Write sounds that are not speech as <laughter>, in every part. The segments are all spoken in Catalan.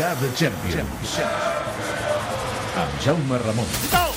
We are the champions. Amb Jaume Ramon.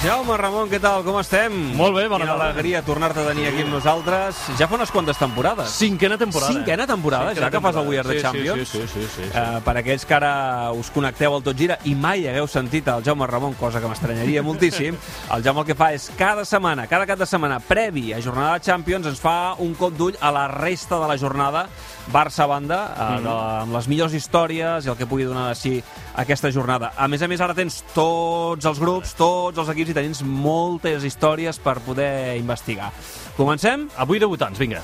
Jaume Ramon, què tal? Com estem? Molt bé, bona Quina tarda. alegria tornar-te a tenir aquí amb nosaltres. Ja fa unes quantes temporades. Cinquena temporada. Cinquena temporada, ja que fas el We Are the sí, Champions. Sí, sí, sí, sí, sí, sí. Uh, per aquells que ara us connecteu al Tot Gira i mai hagueu sentit el Jaume Ramon, cosa que m'estranyaria moltíssim, <laughs> el Jaume el que fa és cada setmana, cada cap de setmana, previ a jornada de Champions, ens fa un cop d'ull a la resta de la jornada Barça-banda, Mhm. de, amb les millors històries i el que pugui donar de si aquesta jornada. A més a més, ara tens tots els grups, tots els equips i tens moltes històries per poder investigar. Comencem? Avui debutants, vinga.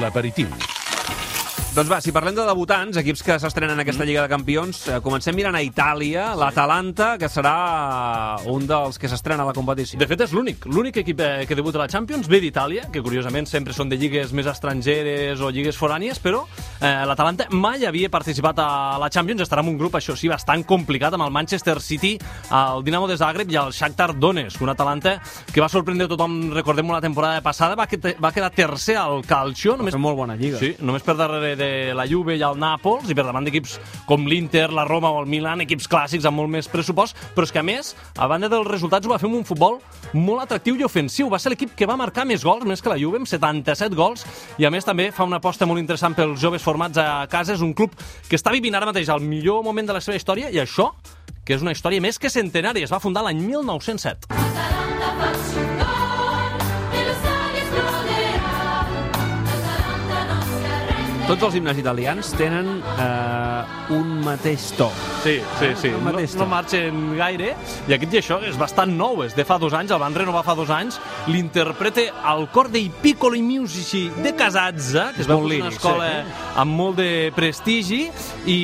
L'aperitiu. Doncs va, si parlem de debutants, equips que s'estrenen en aquesta Lliga de Campions, eh, comencem mirant a Itàlia, l'Atalanta, que serà un dels que s'estrena a la competició. De fet, és l'únic. L'únic equip eh, que debuta a la Champions ve d'Itàlia, que curiosament sempre són de lligues més estrangeres o lligues forànies, però eh, l'Atalanta mai havia participat a la Champions. Estarà en un grup, això sí, bastant complicat, amb el Manchester City, el Dinamo de Zagreb i el Shakhtar Donetsk. Un Atalanta que va sorprendre tothom, recordem la temporada passada, va, que va quedar tercer al Calcio, Només... només molt bona lliga. Sí, només per darrere de la Juve i el Nàpols i per davant d'equips com l'Inter, la Roma o el Milan, equips clàssics amb molt més pressupost, però és que a més, a banda dels resultats, ho va fer amb un futbol molt atractiu i ofensiu. Va ser l'equip que va marcar més gols, més que la Juve, amb 77 gols, i a més també fa una aposta molt interessant pels joves formats a casa. És un club que està vivint ara mateix el millor moment de la seva història i això, que és una història més que centenària, es va fundar l'any 1907. Tots els himnes italians tenen eh, un mateix to. Sí, sí, sí. No, mateix no to. marxen gaire. I aquest i això és bastant nou, és de fa dos anys, el van renovar fa dos anys. L'interpreta al cor dei piccoli musici de Casazza, que És es una escola sí. amb molt de prestigi, i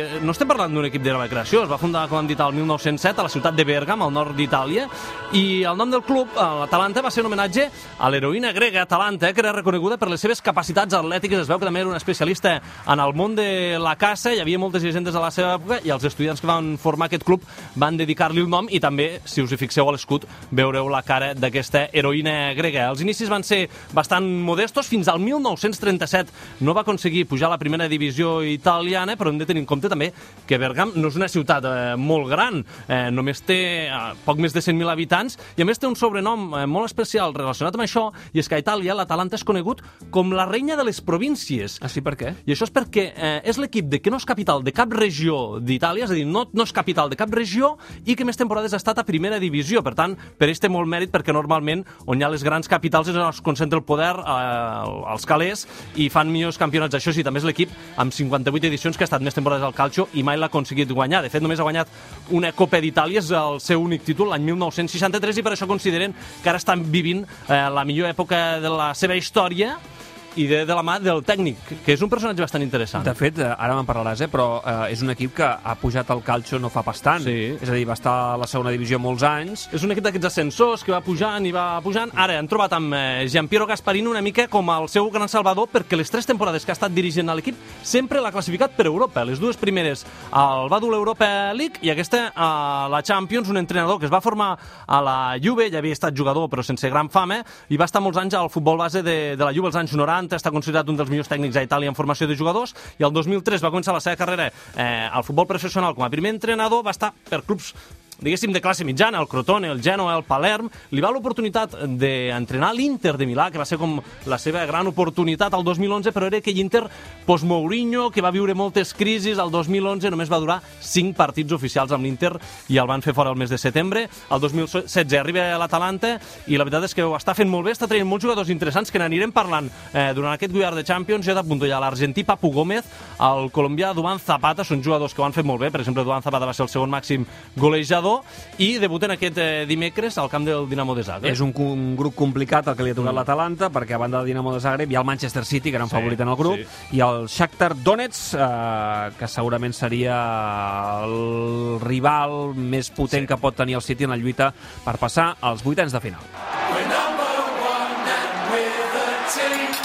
eh, no estem parlant d'un equip de nova creació, es va fundar, com hem dit, el 1907 a la ciutat de Bergam, al nord d'Itàlia, i el nom del club, eh, l'Atalanta, va ser un homenatge a l'heroïna grega Atalanta, que era reconeguda per les seves capacitats atlètiques, es veu que també era una especialista en el món de la caça, hi havia moltes llegendes a la seva època, i els estudiants que van formar aquest club van dedicar-li el nom, i també, si us hi fixeu a l'escut, veureu la cara d'aquesta heroïna grega. Els inicis van ser bastant modestos, fins al 1937 no va aconseguir pujar a la primera divisió italiana, però hem de tenir en compte també que Bergam no és una ciutat eh, molt gran, eh, només té eh, poc més de 100.000 habitants, i a més té un sobrenom eh, molt especial relacionat amb això, i és que a Itàlia l'Atalanta és conegut com la reina de les províncies. Ah, per què? I això és perquè eh, és l'equip de que no és capital de cap regió d'Itàlia, és a dir, no, no és capital de cap regió i que més temporades ha estat a primera divisió. Per tant, per ells té molt mèrit perquè normalment on hi ha les grans capitals és on es concentra el poder eh, als calés i fan millors campionats. Això sí, també és l'equip amb 58 edicions que ha estat més temporades al calcio i mai l'ha aconseguit guanyar. De fet, només ha guanyat una Copa d'Itàlia, és el seu únic títol, l'any 1963, i per això consideren que ara estan vivint eh, la millor època de la seva història i de, de la mà del tècnic, que és un personatge bastant interessant. De fet, eh, ara me'n parlaràs, eh, però eh, és un equip que ha pujat al calcio no fa pas tant. Sí. És a dir, va estar a la segona divisió molts anys. És un equip d'aquests ascensors que va pujant i va pujant. Ara han trobat amb eh, Giampiero Gasparini una mica com el seu gran salvador perquè les tres temporades que ha estat dirigint a l'equip sempre l'ha classificat per Europa. Les dues primeres el va dur l'Europa League i aquesta a la Champions, un entrenador que es va formar a la Juve, ja havia estat jugador però sense gran fama, i va estar molts anys al futbol base de, de la Juve als anys 90, està considerat un dels millors tècnics a Itàlia en formació de jugadors, i el 2003 va començar la seva carrera. Eh, al futbol professional com a primer entrenador, va estar per clubs diguéssim, de classe mitjana, el Crotone, el Genoa, el Palerm, li va l'oportunitat d'entrenar l'Inter de Milà, que va ser com la seva gran oportunitat al 2011, però era aquell Inter post-Mourinho, que va viure moltes crisis, el 2011 només va durar 5 partits oficials amb l'Inter i el van fer fora el mes de setembre. El 2016 arriba a l'Atalanta i la veritat és que ho està fent molt bé, està traient molts jugadors interessants que n'anirem parlant eh, durant aquest Guiar de Champions. Ja l'argentí Papu Gómez, el colombià Duan Zapata, són jugadors que ho han fet molt bé, per exemple, Duan Zapata va ser el segon màxim golejador i debuten aquest eh, dimecres al camp del Dinamo de Zagreb. És un, un grup complicat el que li ha tocat Mm. l'Atalanta, perquè a banda del Dinamo de Zagreb hi ha el Manchester City, que era un Sí, favorit en el grup, sí. i el Shakhtar Donetsk, eh, que segurament seria el rival més potent Sí. que pot tenir el City en la lluita per passar als vuitens de final.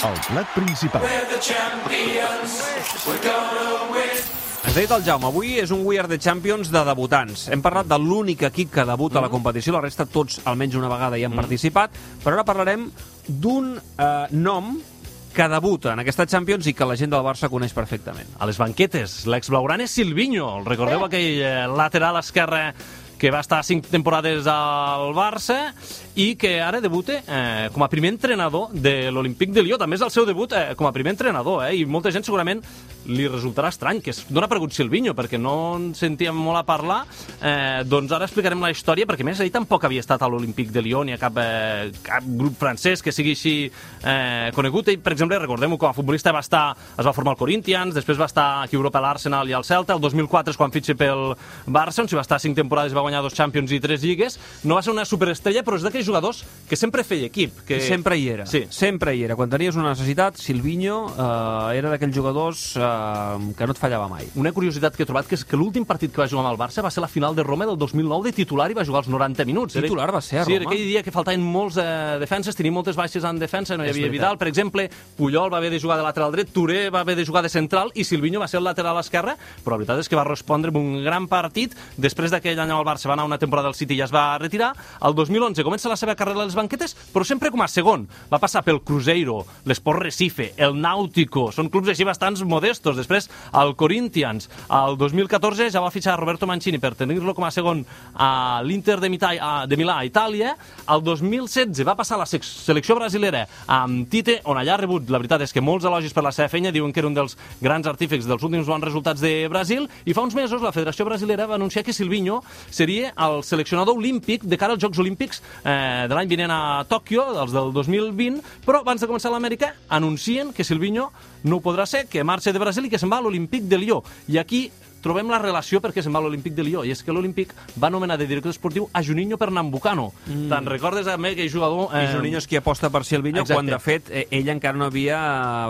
El plat principal. Ens ha dit el Jaume, avui és un We Are the Champions de debutants. Hem parlat de l'únic equip que debuta a la competició, la resta tots almenys una vegada hi han participat, però ara parlarem d'un eh, nom que debuta en aquesta Champions i que la gent del Barça coneix perfectament. A les banquetes, l'ex blaugrana és Silvinho. El Recordeu aquell eh, lateral esquerre que va estar cinc temporades al Barça i que ara debuta eh, com a primer entrenador de l'Olímpic de Lió. També és el seu debut eh, com a primer entrenador, eh, i molta gent segurament li resultarà estrany que es dona per conegut Silvinho, perquè no en sentíem molt a parlar. Eh, doncs ara explicarem la història, perquè més ell tampoc havia estat a l'Olímpic de Lió ni a cap, eh, cap grup francès que sigui així eh, conegut. Ell, per exemple, recordem-ho, com a futbolista va estar, es va formar al Corinthians, després va estar aquí a Europa a l'Arsenal i al Celta, el 2004 és quan fitxa pel Barça, on s'hi va estar cinc temporades va guanyar dos Champions i tres lligues. No va ser una superestrella, però és d'aquells jugadors que sempre feia equip. Que... Sempre hi era. Sí. Sempre hi era. Quan tenies una necessitat, Silvinho eh, era d'aquells jugadors eh, que no et fallava mai. Una curiositat que he trobat que és que l'últim partit que va jugar amb el Barça va ser la final de Roma del 2009 de titular i va jugar els 90 minuts. Era- Titular va ser a Sí, era Roma? aquell dia que faltaven molts eh, defenses, tenia moltes baixes en defensa, no hi havia. Vidal, per exemple, Puyol va haver de jugar de lateral dret, Touré va haver de jugar de central i Silvinho va ser el lateral esquerre, però la veritat és que va respondre amb un gran partit. Després d'aquell any al Barça va anar una temporada al City i ja es va retirar. El 2011 comença la seva carrera a les banquetes, però sempre com a segon. Va passar pel Cruzeiro, l'Esport Recife, el Náutico, són clubs així bastants modestos. Després el Corinthians. El 2014 ja va fitxar Roberto Mancini per tenir-lo com a segon a l'Inter de, a- de Milà, a Itàlia. El 2016 va passar a la selecció brasilera amb Tite, on allà ha rebut, la veritat és que molts elogis per la seva feina, diuen que era un dels grans artífecs dels últims bons resultats de Brasil, i fa uns mesos la Federació Brasilera va anunciar que Silvinho seria el seleccionador olímpic de cara als Jocs Olímpics eh, de l'any vinent a Tòquio, dels del 2020, però abans de començar l'Amèrica anuncien que Silvinho no ho podrà ser, que marxa de Brasil i que se'n va a l'Olímpic de Lió. I aquí trobem la relació perquè se'n va a l'Olímpic de Lió, i és que l'Olímpic va nomenar de director esportiu a Juninho Pernambucano. Mm. Te'n recordes a aquell jugador... I Juninho és qui aposta per Silvinho, Exacte. quan de fet eh, ell encara no havia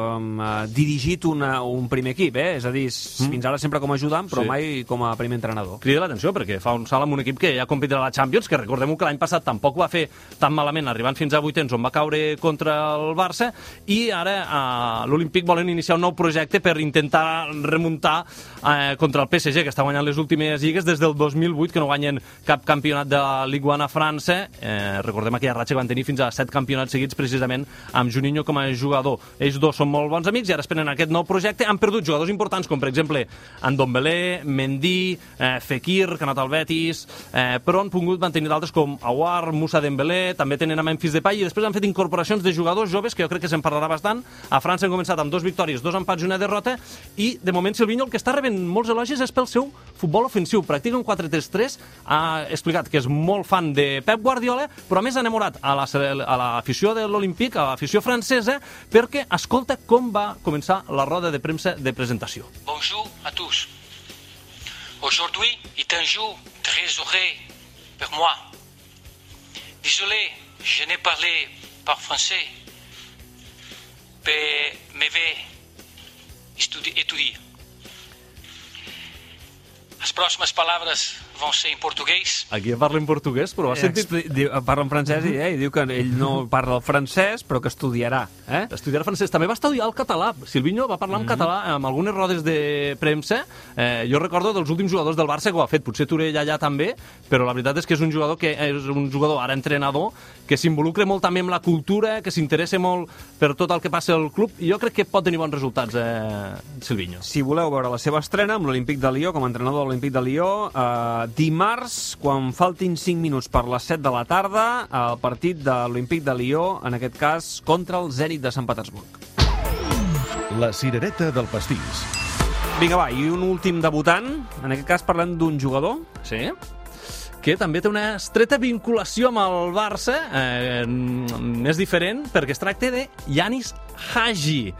eh, dirigit una, un primer equip, eh? és a dir, s- fins ara sempre com a ajudant, però Sí. mai com a primer entrenador. crida l'atenció perquè fa un salt amb un equip que ja competirà a la Champions, que recordem que l'any passat tampoc va fer tan malament, arribant fins a vuitens on va caure contra el Barça, i ara a l'Olímpic volen iniciar un nou projecte per intentar remuntar eh, contra el PSG, que està guanyant les últimes lligues des del 2008, que no guanyen cap campionat de Ligue 1 a França. Eh, recordem aquella ratxa que van tenir fins a set campionats seguits precisament amb Juninho com a jugador. Ells dos són molt bons amics i ara es prenen aquest nou projecte. Han perdut jugadors importants com, per exemple, Andombelé, Mendy, eh, Fekir, que ha anat al Betis, eh, però han pogut mantenir d'altres com Awar, Moussa Dembélé, també tenen a Memphis Depay i després han fet incorporacions de jugadors joves que jo crec que se'n parlarà bastant. A França han començat amb dos victòries, dos empats i una derrota i de moment Silvinho el que està rebent molts elogis és pel seu futbol ofensiu. Practica un 4-3-3, ha explicat que és molt fan de Pep Guardiola, però més enamorat a la- a l'afició de l'Olímpic, a l'afició francesa, perquè escolta com va començar la roda de premsa de presentació. Bonjour à tous. Aujourd'hui est un jour très heureux pour moi. Désolé, je n'ai parlé pas français, mais me vais étudier. As próximas palavras vão ser em português. Aquí parla en portuguès, però ha sentit... Diu- Parla en francès i, eh, i diu que ell no parla el francès, però que estudiarà. Eh? Estudiar francès. També va estudiar el català. Silvinho va parlar en català amb algunes rodes de premsa. Eh, jo recordo dels últims jugadors del Barça que ho ha fet. Potser Touré allà també, però la veritat és que és un jugador que és un jugador ara entrenador que s'involucra molt també amb la cultura, que s'interessa molt per tot el que passa al club i jo crec que pot tenir bons resultats, eh, Silvinho. Si voleu veure la seva estrena amb l'Olímpic de Lió, com a entrenador de l'Olímpic de Lió, eh, dimarts, quan faltin 5 minuts per les 7 de la tarda, el partit de l'Olímpic de Lió, en aquest cas, contra el Zenit de Sant Petersburg. La cirereta del pastís. Vinga, va, i un últim debutant, en aquest cas parlant d'un jugador, Sí? que també té una estreta vinculació amb el Barça, eh, més diferent, perquè es tracta de Yanis Hagi,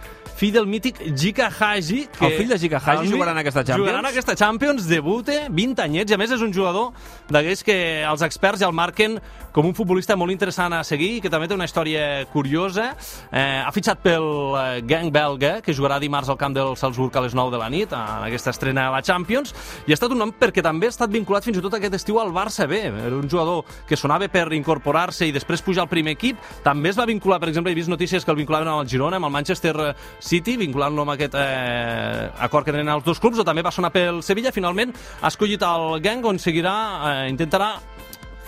fill del mític Jika Hagi. Que El fill de Jika mi- jugarà en aquesta Champions? Jugarà en aquesta Champions, debute, 20 anyets, i a més és un jugador d'aquells que els experts ja el marquen com un futbolista molt interessant a seguir i que també té una història curiosa. Eh, ha fitxat pel eh, gang belga, que jugarà dimarts al camp del Salzburg a les 9 de la nit, en aquesta estrena a la Champions, i ha estat un nom perquè també ha estat vinculat fins i tot aquest estiu al Barça B. Era un jugador que sonava per incorporar-se i després pujar al primer equip. També es va vincular, per exemple, he vist notícies que el vinculaven amb el Girona, amb el Manchester City, vinculant-lo amb aquest eh, acord que tenen els dos clubs, o també va sonar pel Sevilla. Finalment ha escollit el gang on seguirà, eh, intentarà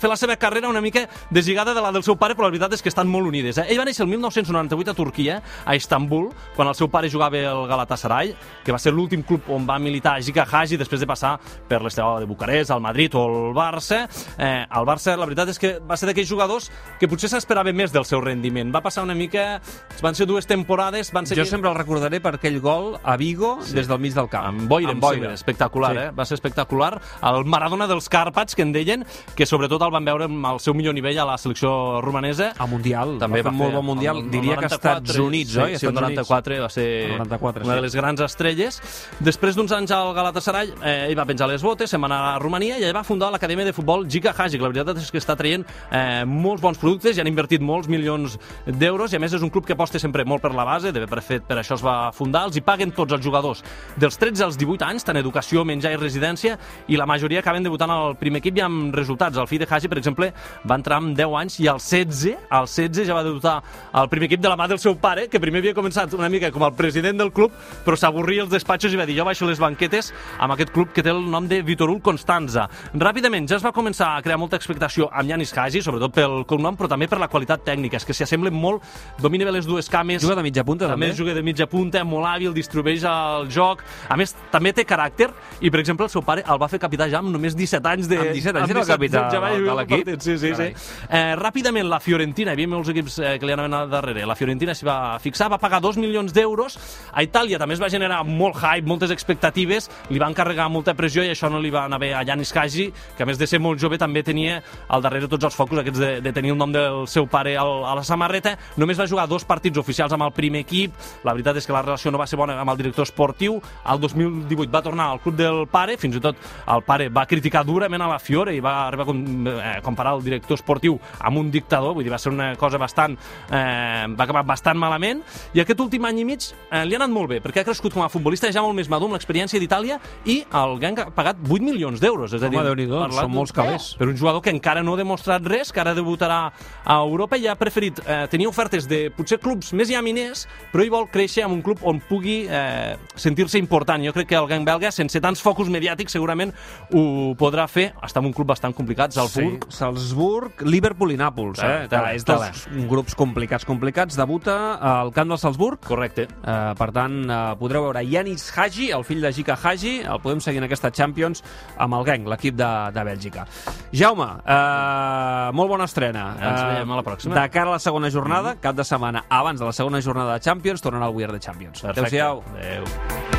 fer la seva carrera una mica deslligada de la del seu pare, però la veritat és que estan molt unides. Eh? Ell va néixer el 1998 a Turquia, a Istanbul, quan el seu pare jugava al Galatasaray, que va ser l'últim club on va militar Giga Hagi després de passar per l'Estelau de Bucarest, el Madrid o el Barça. Eh, el Barça, la veritat és que va ser d'aquells jugadors que potser s'esperava més del seu rendiment. Va passar una mica... Van ser dues temporades, van ser... Jo sempre el recordaré per aquell gol a Vigo sí. des del mig del camp. amb boira, Amb sembla, espectacular, Sí. eh? Va ser espectacular. El Maradona dels Càrpats, que en deien, que sobretot el van veure amb el seu millor nivell a la selecció romanesa. A Mundial. També va fer un molt bon Mundial. el- el Diria que als 94, Estats Units, sí, oi? Sí, el Estats Units. 94 va ser El 94, una sí. de les grans estrelles. Després d'uns anys al Galatasaray, eh, ell va penjar les botes, se'n va anar a Romania i allà va fundar l'acadèmia de futbol Giga Hagi. La veritat és que està traient eh, molts bons productes i han invertit molts milions d'euros i a més és un club que aposta sempre molt per la base, de per fet per això es va fundar. Els hi paguen tots els jugadors dels 13 als 18 anys, tant educació, menjar i residència, i la majoria acaben debutant al primer equip i amb resultats. El fill de Hagi, per exemple, va entrar amb 10 anys i al 16, al 16 ja va debutar al primer equip de la mà del seu pare, que primer havia començat una mica com el president del club, però s'avorria als despatxos i va dir jo baixo les banquetes amb aquest club que té el nom de Vitorul Constanza. Ràpidament ja es va començar a crear molta expectació amb Yanis Hagi, sobretot pel cognom, però també per la qualitat tècnica, és que s'hi assemblen molt, domina bé les dues cames, Juga de mitja punta, també. també? juga de mitja punta, molt hàbil, distribueix el joc. A més, també té caràcter i, per exemple, el seu pare el va fer capità ja amb només 17 anys de... Amb 17 anys era el capità ja va jugar l'equip? Sí, sí, sí. Eh, ràpidament, la Fiorentina, hi havia molts equips eh, que li anaven a darrere, la Fiorentina s'hi va fixar, va pagar 2 milions d'euros, a Itàlia. També es va generar molt hype, moltes expectatives, li van carregar molta pressió i això no li va anar bé a Yanis Hagi, que a més de ser molt jove també tenia al darrere tots els focus aquests de, de tenir el nom del seu pare al, a la samarreta, només va jugar dos partits oficials amb el primer equip, la veritat és que la relació no va ser bona amb el director esportiu, al 2018 va tornar al club del pare, fins i tot el pare va criticar durament a la Fiore i va arribar a eh, comparar el director esportiu amb un dictador, vull dir, va ser una cosa bastant... Eh, va acabar bastant malament, i aquest últim any i mig eh, li ha anat molt bé, perquè ha crescut com a futbolista ja molt més madur amb l'experiència d'Itàlia i el Genk ha pagat 8 milions d'euros, és a dir, Home, parlant són molts calés. per un jugador que encara no ha demostrat res, que ara debutarà a Europa i ha preferit eh, tenir ofertes de potser clubs més llaminers, però ell vol créixer en un club on pugui eh, sentir-se important. Jo crec que el Genk belga, sense tants focus mediàtics, segurament ho podrà fer. Està en un club bastant complicat, Salzburg. Sí, Salzburg, Liverpool i Nàpols. Eh? Tela, tela, és dos grups complicats, complicats. Debuta al camp del Salzburg. Correcte. Uh, per tant, uh, podreu veure Yanis Hagi, el fill de Gica Hagi, el podem seguir en aquesta Champions amb el Genk, l'equip de, de Bèlgica. Jaume, uh, molt bona estrena. Ens Eh, veiem a la pròxima. De cara a la segona jornada, cap de setmana abans de la segona jornada de Champions, tornarà el We Are the Champions. Adéu-siau. Adéu.